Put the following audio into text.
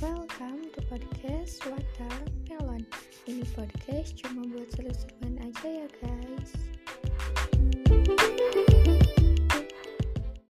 welcome to podcast Water Melon. Ini podcast cuma buat seru-seruan aja ya guys.